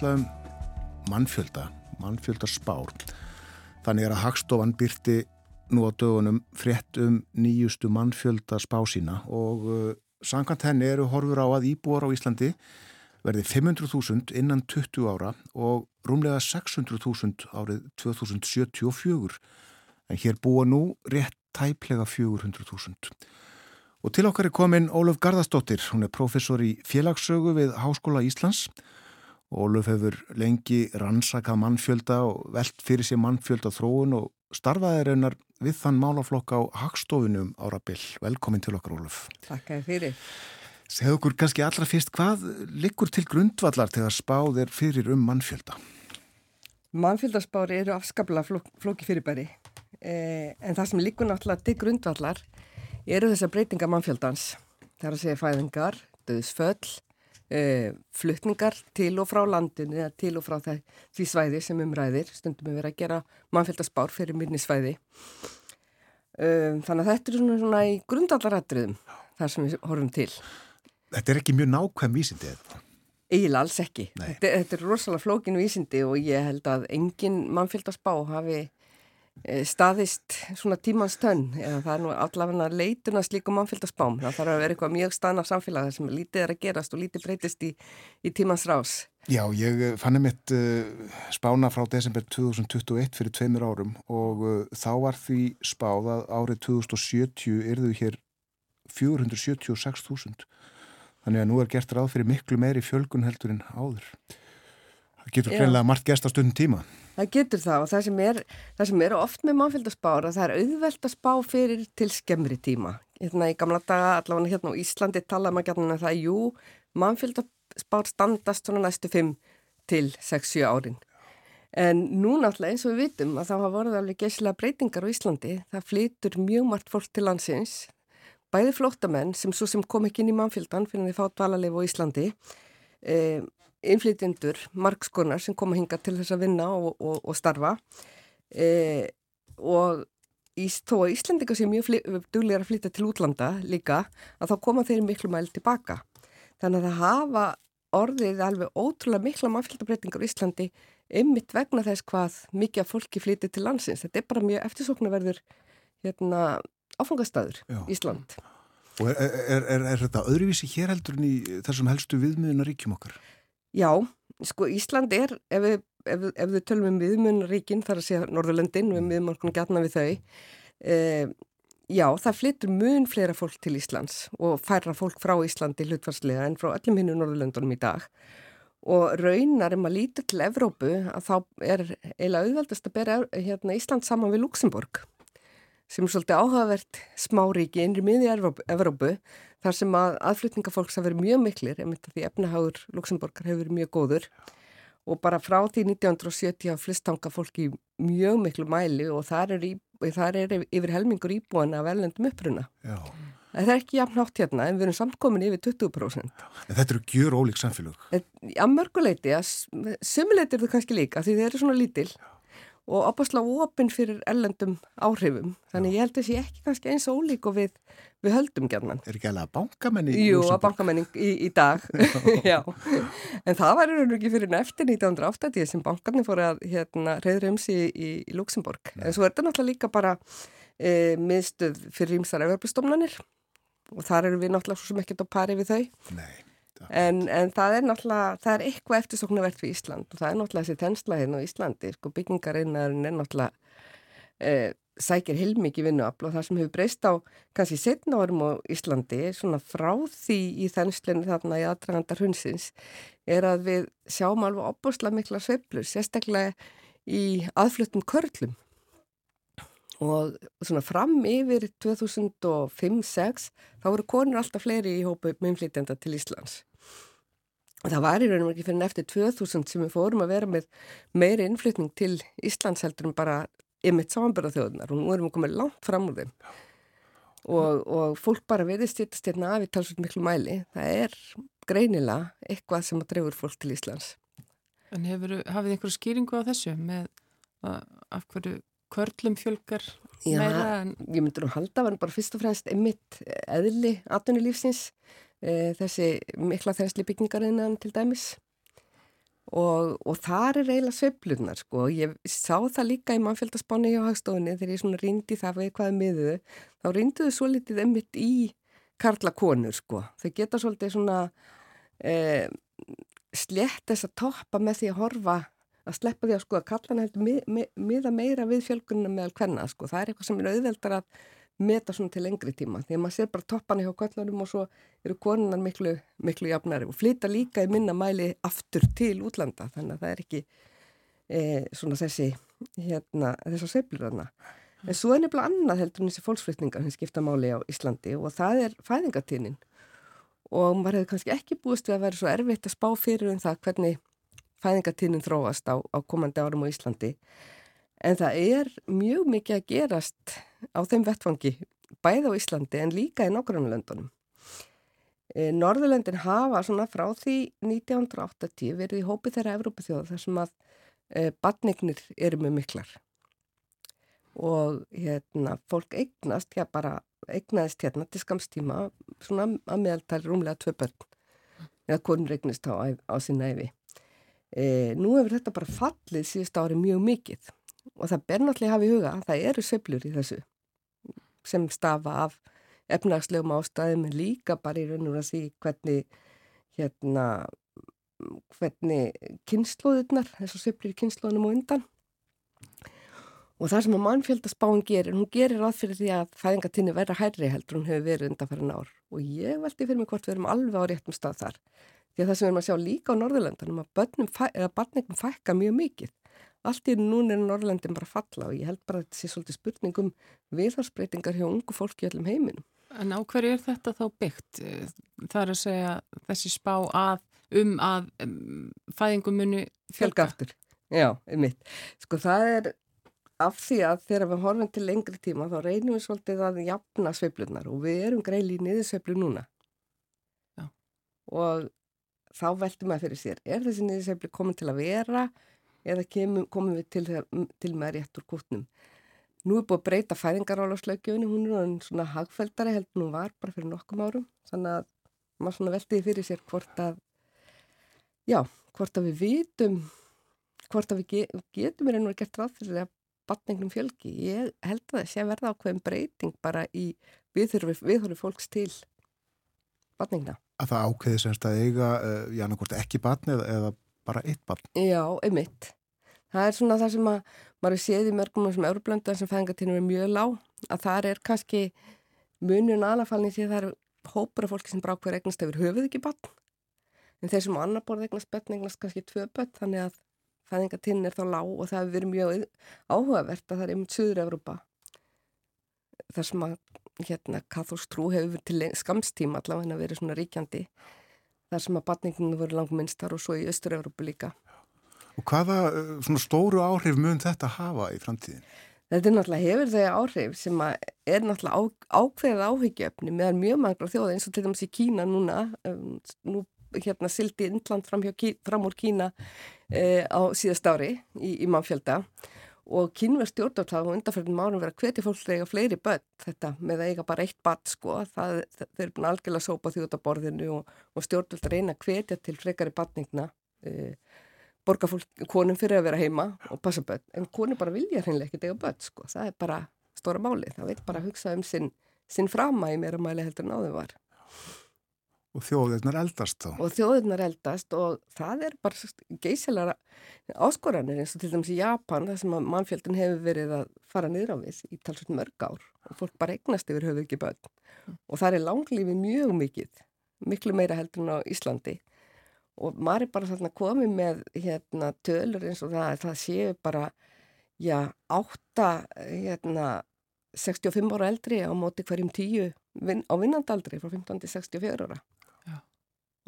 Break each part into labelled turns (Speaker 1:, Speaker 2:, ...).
Speaker 1: fjalla um mannfjölda, mannfjöldarspár. Þannig er að Hagstofan byrti nú á dögunum frétt um nýjustu mannfjölda spá sína og uh, samkvæmt henni eru horfur á að íbúar á Íslandi verði 500.000 innan 20 ára og rúmlega 600.000 árið 2074 en hér búa nú rétt tæplega 400.000. Og til okkar er komin Óluf Garðastóttir, hún er professor í félagssögu við Háskóla Íslands. Óluf hefur lengi rannsakað mannfjölda og velt fyrir sér mannfjölda þróun og starfaði reynar við þann málaflokk á Hagstofunum ára byll. Velkomin til okkar Óluf.
Speaker 2: Takk að fyrir.
Speaker 1: Segð okkur kannski allra fyrst, hvað liggur til grundvallar til að spáð er fyrir um mannfjölda?
Speaker 2: Mannfjöldaspári eru afskaplega flók, flóki fyrirbæri eh, en það sem liggur náttúrulega til grundvallar eru þessar breytinga mannfjöldans. Það er að segja fæðingar, döðsföll, eh, fluttningar til og frá landinu eða til og frá það, því svæði sem umræðir. Stundum við verið að gera mannfjöldaspár fyrir minni svæði. Eh, þannig að þetta er svona, svona í grundvallarættriðum þar sem við horfum til.
Speaker 1: Þetta er ekki mjög nákvæm vísindi eða?
Speaker 2: Eiginlega alls ekki. Þetta, þetta er rosalega flókinu vísindi og ég held að engin mannfjöldaspá hafi staðist svona tímans tönn eða það er nú allavega leituna slíkum mannfylgdarspám. Það þarf að vera eitthvað mjög stanna samfélag sem lítið er að gerast og lítið breytist í, í tímans rás.
Speaker 1: Já, ég eh, fann einmitt uh, spána frá desember 2021 fyrir tveimur árum og uh, þá var því spáð að árið 2070 erðu hér 476.000. Þannig að nú er gert ráð fyrir miklu meiri fjölgun heldur en áður. Það getur greinlega margt gest á stundin tíma.
Speaker 2: Það getur það og það sem er, það sem er oft með mannfylgdarspár að það er auðvelt að spá fyrir til skemmri tíma. Hérna í gamla daga, allavega hérna á Íslandi talaðum að gætna það, jú, mannfylgdarspár standast svona næstu 5 til 6-7 árin. En nú náttúrulega eins og við vitum að það hafa voruð alveg geysilega breytingar á Íslandi. Það flytur mjög margt fólk til landsins, bæði flóttamenn sem svo sem kom ekki inn í mannfylgdan fyrir því fát valalegu á Íslandi. E, innflytjendur, margskonar sem koma hinga til þess að vinna og, og, og starfa. E, og í, þó að Íslandika sé mjög duglegar að flytja til útlanda líka að þá koma þeir miklu mæl tilbaka. Þannig að það hafa orðið alveg ótrúlega mikla mannfjöldabreitingar í Íslandi ymmit vegna þess hvað mikið af fólki flytja til landsins. Þetta er bara mjög eftirsóknarverður hérna, áfangastæður Ísland.
Speaker 1: Og er, er, er, er þetta öðruvísi hér heldur en í þessum helstu viðmiðunar ríkjum okkar?
Speaker 2: Já, sko Ísland er, ef við, ef, ef við tölum um viðmunnaríkin, þar að segja Norðurlöndin, við miðmorgunum gætna við þau, e, já, það flyttur mun fleira fólk til Íslands og færra fólk frá Íslandi hlutvarslega en frá öllum hinnu Norðurlöndunum í dag. Og raunar um að líta til Evrópu að þá er eiginlega auðveldast að bera hérna, Ísland saman við Luxemburg sem er svolítið áhugavert smáríki innri miði Evrópu þar sem að aðflutningafólks hafa verið mjög miklir ef því efnahagur Luxemburgar hefur verið mjög góður og bara frá því 1970 hafa flistanga fólki mjög miklu mæli og þar er, í, þar er yfir helmingur íbúan af ellendum uppruna. Já. Það er ekki jafn nátt hérna en við erum samkomin yfir 20%.
Speaker 1: En þetta eru gjur ólík samfélag?
Speaker 2: Já, mörguleiti, sumuleiti eru það kannski líka því þeir eru svona lítil. Já og opaslega opinn fyrir ellendum áhrifum. Þannig ég held þessi ekki kannski eins og ólík og við, við höldum gerðan.
Speaker 1: Er ekki alveg að bankamenni
Speaker 2: Jú, að bankamenni í, í dag. Já. En það var einhvern veginn fyrir neftir 1980 sem bankarnir fóru að hérna, reyðra um sig í, í Luxemburg. En svo er þetta náttúrulega líka bara e, miðstöð fyrir rýmsar eferbjörnstomnanir og þar eru við náttúrulega svo sem ekkert á pari við þau. Nei. En, en það er náttúrulega, það er eitthvað eftirsoknavert fyrir Ísland og það er náttúrulega þessi tennslaðinn á Íslandi, sko byggingarinnar er náttúrulega e, sækir heilmikið vinnuafl og það sem hefur breyst á kannski setna árum á Íslandi, svona frá því í þennslinu þarna í aðdragandar hunsins, er að við sjáum alveg opbúrslega mikla sveiflur, sérstaklega í aðfluttum körlum. Og svona fram yfir 2005-06 þá voru konur alltaf fleiri í hópu myndflýtjanda til Íslands Það var í raunum ekki fyrir eftir 2000 sem við fórum að vera með meiri innflytning til Íslands heldur en bara ymitt samanbyrðaþjóðunar og nú erum við komið langt fram úr þeim og, og fólk bara styrtast hérna af í talsveit miklu mæli. Það er greinilega eitthvað sem að drefur fólk til Íslands.
Speaker 3: En hefur, hafið einhverju skýringu á þessu með að, af hverju körlum fjölgar meira?
Speaker 2: Já, en... ég myndur nú halda að það var bara fyrst og fremst ymitt eðli aðtunni lífsins e, þessi mikla þessli byggningarinnan til dæmis. Og, og þar er eiginlega sveiflunar sko, ég sá það líka í mannfjöldaspáni hjá hagstofunni þegar ég svona rindi það við hvaða miðuðu, þá rinduðu svo litið emmitt í karla konur sko, þau geta svolítið svona eh, slett þess að toppa með því að horfa að sleppa því að sko að kallana heldur miða mi mi meira við fjölgunum meðal hvenna sko, það er eitthvað sem er auðveldar að meta svona til lengri tíma því að maður sér bara toppana hjá kvöldunum og svo eru konunan miklu, miklu jafnari og flyta líka í minna mæli aftur til útlanda þannig að það er ekki e, svona þessi hérna, þessar seiflur þarna. En svo er nefnilega annað heldur en þessi fólksflytningar sem skipta máli á Íslandi og það er fæðingatínin og maður hefur kannski ekki búist við að vera svo erfitt að spá fyrir um það hvernig fæðingatínin þróast á, á komandi árum á Íslandi. En það er mjög mikið að gerast á þeim vettfangi, bæði á Íslandi en líka í nákvæmlöndunum. E, Norðurlöndin hafa svona frá því 1980 verið í hópi þeirra Evrópithjóða þar sem að e, badnignir eru með miklar. Og hérna, fólk eignast, já bara eignaðist hérna til skamstíma svona að meðaltæli rúmlega tvö börn eða konur eignist á, á sína efi. E, nú hefur þetta bara fallið síðust ári mjög mikið og það ber náttúrulega hafa í huga að það eru söblur í þessu sem stafa af efnagslegum ástæðum en líka bara í raun og að því hvernig hérna hvernig kynnslóðurnar þessu söblur í kynnslóðunum og undan. Og það sem að mannfjöldasbáin gerir hún gerir ráð fyrir því að fæðingatinni verða hærri heldur hún hefur verið undan fyrir nár og ég veldi fyrir mig hvort við erum alveg á réttum stað þar. Því að það sem við erum að sjá líka á Norðurlöndunum að börnum fækka mjög mikið allt í núna er Norrlandin bara falla og ég held bara að þetta sé svolítið spurningum viðhansbreytingar hjá ungu fólki í öllum heiminum.
Speaker 3: En á hverju er þetta þá byggt? Það er að segja þessi spá að um að um, fæðingum muni fjölga aftur.
Speaker 2: Já, um mitt. Sko það er af því að þegar við horfum til lengri tíma þá reynum við svolítið að jafna sveiflunar og við erum greili í niðursveiflu núna. Já. Og þá veltum við fyrir sér, er þessi niðursveiflu komin til að vera eða kemum, komum við til, til með rétt úr kútnum. Nú er búið að breyta fæðingarálaslaugjöfni, hún er svona hagfældari heldur hún var bara fyrir nokkum árum, þannig að maður svona veltiði fyrir sér hvort að, já, hvort að við vitum, hvort að við getum við reynur að geta ráð fyrir að batningnum fjölgi. Ég held að það sé verða ákveðin breyting bara í viðhorfi fólks til batningna.
Speaker 1: Að það ákveði semst að eiga, uh, já, ekki batni eða, eða bara eitt barn.
Speaker 2: Já, einmitt. Það er svona það sem að maður séð í mörgum sem euróblönda sem fæðingartíðinu er mjög lág að það er kannski munun alafalni því að það er hópur af fólki sem brá hver eignast hefur höfuð ekki barn en þeir sem á annar borð eignast börn eignast kannski tvö börn þannig að fæðingartíðin er þá lág og það hefur verið mjög áhugavert að það er einmitt Suður-Európa þar sem að hérna katholstrú hefur verið til skamstíma allavega vera svona ríkjandi þar sem að batninginu voru langminnstar og svo í Östur-Európu líka.
Speaker 1: Og hvaða eh, svona stóru áhrif mun þetta hafa í framtíðin?
Speaker 2: Þetta er náttúrulega hefur þau áhrif sem er náttúrulega ákveðið áhyggjöfni meðan mjög mangra þjóða eins og til dæmis í Kína núna, um, nú hérna sildi Indland fram, hjá, fram úr Kína uh, á síðast ári í, í mannfjölda og kynverð stjórnvöld hafa undanferðin árum verið að hvetja fólk eiga fleiri börn þetta með að eiga bara eitt bad sko. Það, þau eru búin algjörlega sópa því út á borðinu og, og stjórnvöld reyna að hvetja til frekari badningna e, borga fólk konum fyrir að vera heima og passa börn. En konum bara vilja hreinlega ekki eiga börn sko. Það er bara stóra máli það veit bara að hugsa um sinn, sinn framæg meira mæli heldur en áður var
Speaker 1: Og þjóðirnar eldast þá.
Speaker 2: Og þjóðirnar eldast og það er bara geysilega áskoranir eins og til dæmis í Japan þar sem mannfjöldin hefur verið að fara niður á við í talsveit mörg ár og fólk bara eignast yfir höfu ekki börn. Og það er langlífi mjög mikið, miklu meira heldur en á Íslandi. Og maður er bara þarna komið með hérna, tölur eins og það, það séu bara, já, átta, hérna, 65 ára eldri á móti hverjum tíu vin, á vinnandaldri frá 15 til 64 ára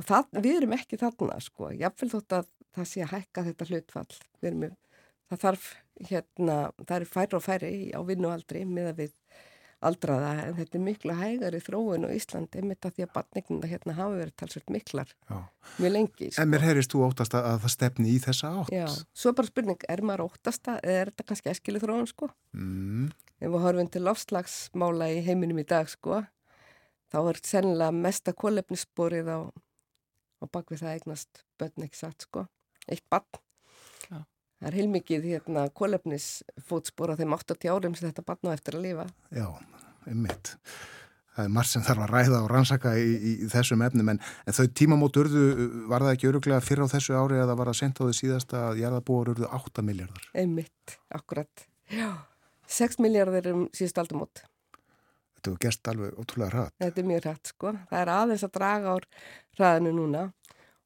Speaker 2: og það, við erum ekki þarna sko, jáfnveil þótt að það sé að hækka þetta hlutfall erum, það þarf hérna það eru færri og færri á vinnualdri með að við aldraða en þetta er miklu hægari þróun á Íslandi með þetta því að batningnuna hérna hafa verið talsvöld miklar Já. mjög lengi
Speaker 1: sko. En mér heyrist þú óttast að það stefni í þessa átt
Speaker 2: Já, svo bara spurning, er maður óttast að eða er þetta kannski eskili þróun sko mm. ef við horfum til lofslagsmála í heiminum í dag sko þá er sennilega mesta kólefnissporið á og bak við það eignast börn ekki satt sko eitt bann. Já. Það er heilmikið hérna kólefnisfótspor á þeim 80 árum sem þetta bann á eftir að lifa.
Speaker 1: Já, einmitt. Það er margt sem þarf að ræða og rannsaka í, í, þessum efnum, en, en þau tímamót urðu, var það ekki öruglega fyrr á þessu ári eða var það sent á því síðasta að jarðabúar urðu 8 miljardar?
Speaker 2: Einmitt, akkurat. Já, 6 miljardar um síðust aldamót.
Speaker 1: Þetta hefur gerst alveg ótrúlega rætt.
Speaker 2: Þetta er mjög rætt sko. Það er aðeins að draga á ræðinu núna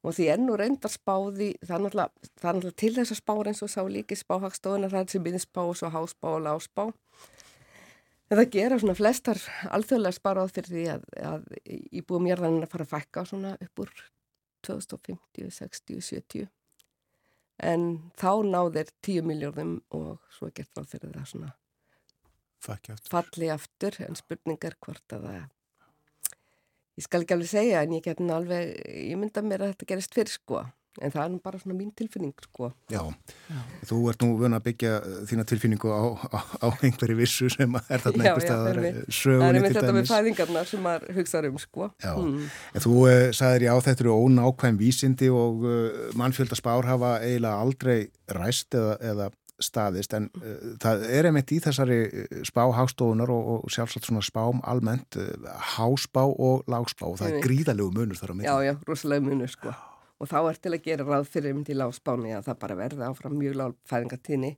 Speaker 2: og því ennú reyndar spáði, það er náttúrulega, það er náttúrulega til þess að spá eins og sá líki spáhagstofuna það er sem minnspá og svo háspá og láspá. En það gera svona flestar alþjóðlega spáráð fyrir því að, að íbúum jörðanin að fara að fækka svona upp úr 2050, 60, 70 en þá náðir 10 miljóðum og svo gert ráð fyrir það svona
Speaker 1: aftur.
Speaker 2: falli aftur en spurningar hvort að það ég skal ekki alveg segja en ég get nú alveg ég mynda mér að þetta gerist fyrir sko. En það er nú bara svona mín tilfinning sko.
Speaker 1: Já, já. þú ert nú vöna að byggja þína tilfinningu á, á, á einhverju vissu sem er þarna einhver staðar sögunni
Speaker 2: Það er með þetta með fæðingarnar sem maður hugsaður um sko.
Speaker 1: Já, mm. en þú uh, sagðir já þetta eru ónákvæm vísindi og uh, mannfjöldaspár hafa eiginlega aldrei ræst eða, eða staðist en uh, það er einmitt í þessari uh, spá hástofunar og, og sjálfsagt svona spám almennt uh, háspá og lágspá og það er gríðalegu munur þar á
Speaker 2: miklu. Já, já, rosalega munur sko. Og þá er til að gera ráð fyrir um til lágspáni að það bara verði áfram mjög lág fæðingatíni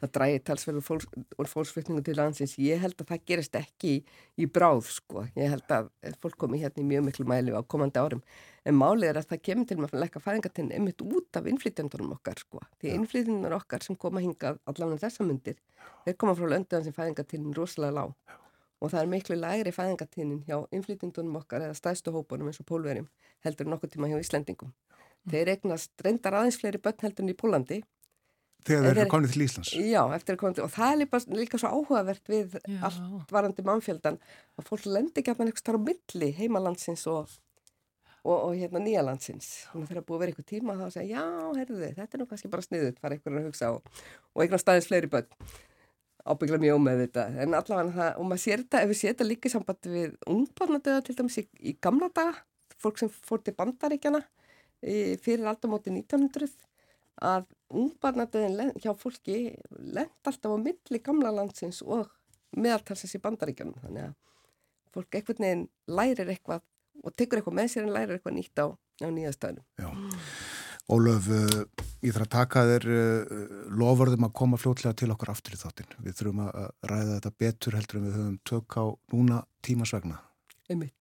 Speaker 2: það dræði talsverður fólks, fólksflutningu til landsins. Ég held að það gerist ekki í, í bráð sko. Ég held að fólk komi hérna í mjög miklu mæli á komandi árum. En málið er að það kemur til með að lekka fæðingatinn einmitt út af innflytjandunum okkar sko. Því innflytjandunar okkar sem koma hingað allavega þessa myndir, þeir koma frá lönduðan sem fæðingatinn er rosalega lág. Og það er miklu lægri fæðingatínin hjá innflytjandunum okkar eða stæðstu hópunum eins og pólverjum heldur nokkuð tíma hjá Íslendingum. Þeir eignast reyndar aðeins fleiri börn heldur en í Pólandi
Speaker 1: Þegar þeir eru komið til Íslands.
Speaker 2: Já, eftir að komið til, og það er líka, líka svo áhugavert við já. allt varandi mannfjöldan að fólk lendir ekki að mann eitthvað starf á milli heimalandsins og, og, og hérna nýjalandsins. Þannig að þeirra búið að vera eitthvað tíma þá að segja, já, herðu þið, þetta er nú kannski bara sniðut, fara eitthvað að hugsa og, og eitthvað staðins fleiri bönn. Ábyggla mjög með þetta, en allavega það, og maður sér þetta, ef við sér þetta líka í sambandi við ungbarnadöða til dæmis í, í gamla daga, fólk sem fór til bandaríkjana fyrir aldamóti 1900 að ungbarnadöðin hjá fólki lend alltaf á milli gamla landsins og meðaltalsins í bandaríkjunum. Þannig að fólk eitthvað neginn lærir eitthvað og tekur eitthvað með sér en lærir eitthvað nýtt á, á nýja stöðnum
Speaker 1: Já, Ólöf uh, ég þarf að taka þér uh, lofurðum að koma fljótlega til okkar aftur í þáttin við þurfum að ræða þetta betur heldur en við höfum tök á núna tímasvegna
Speaker 2: Ummitt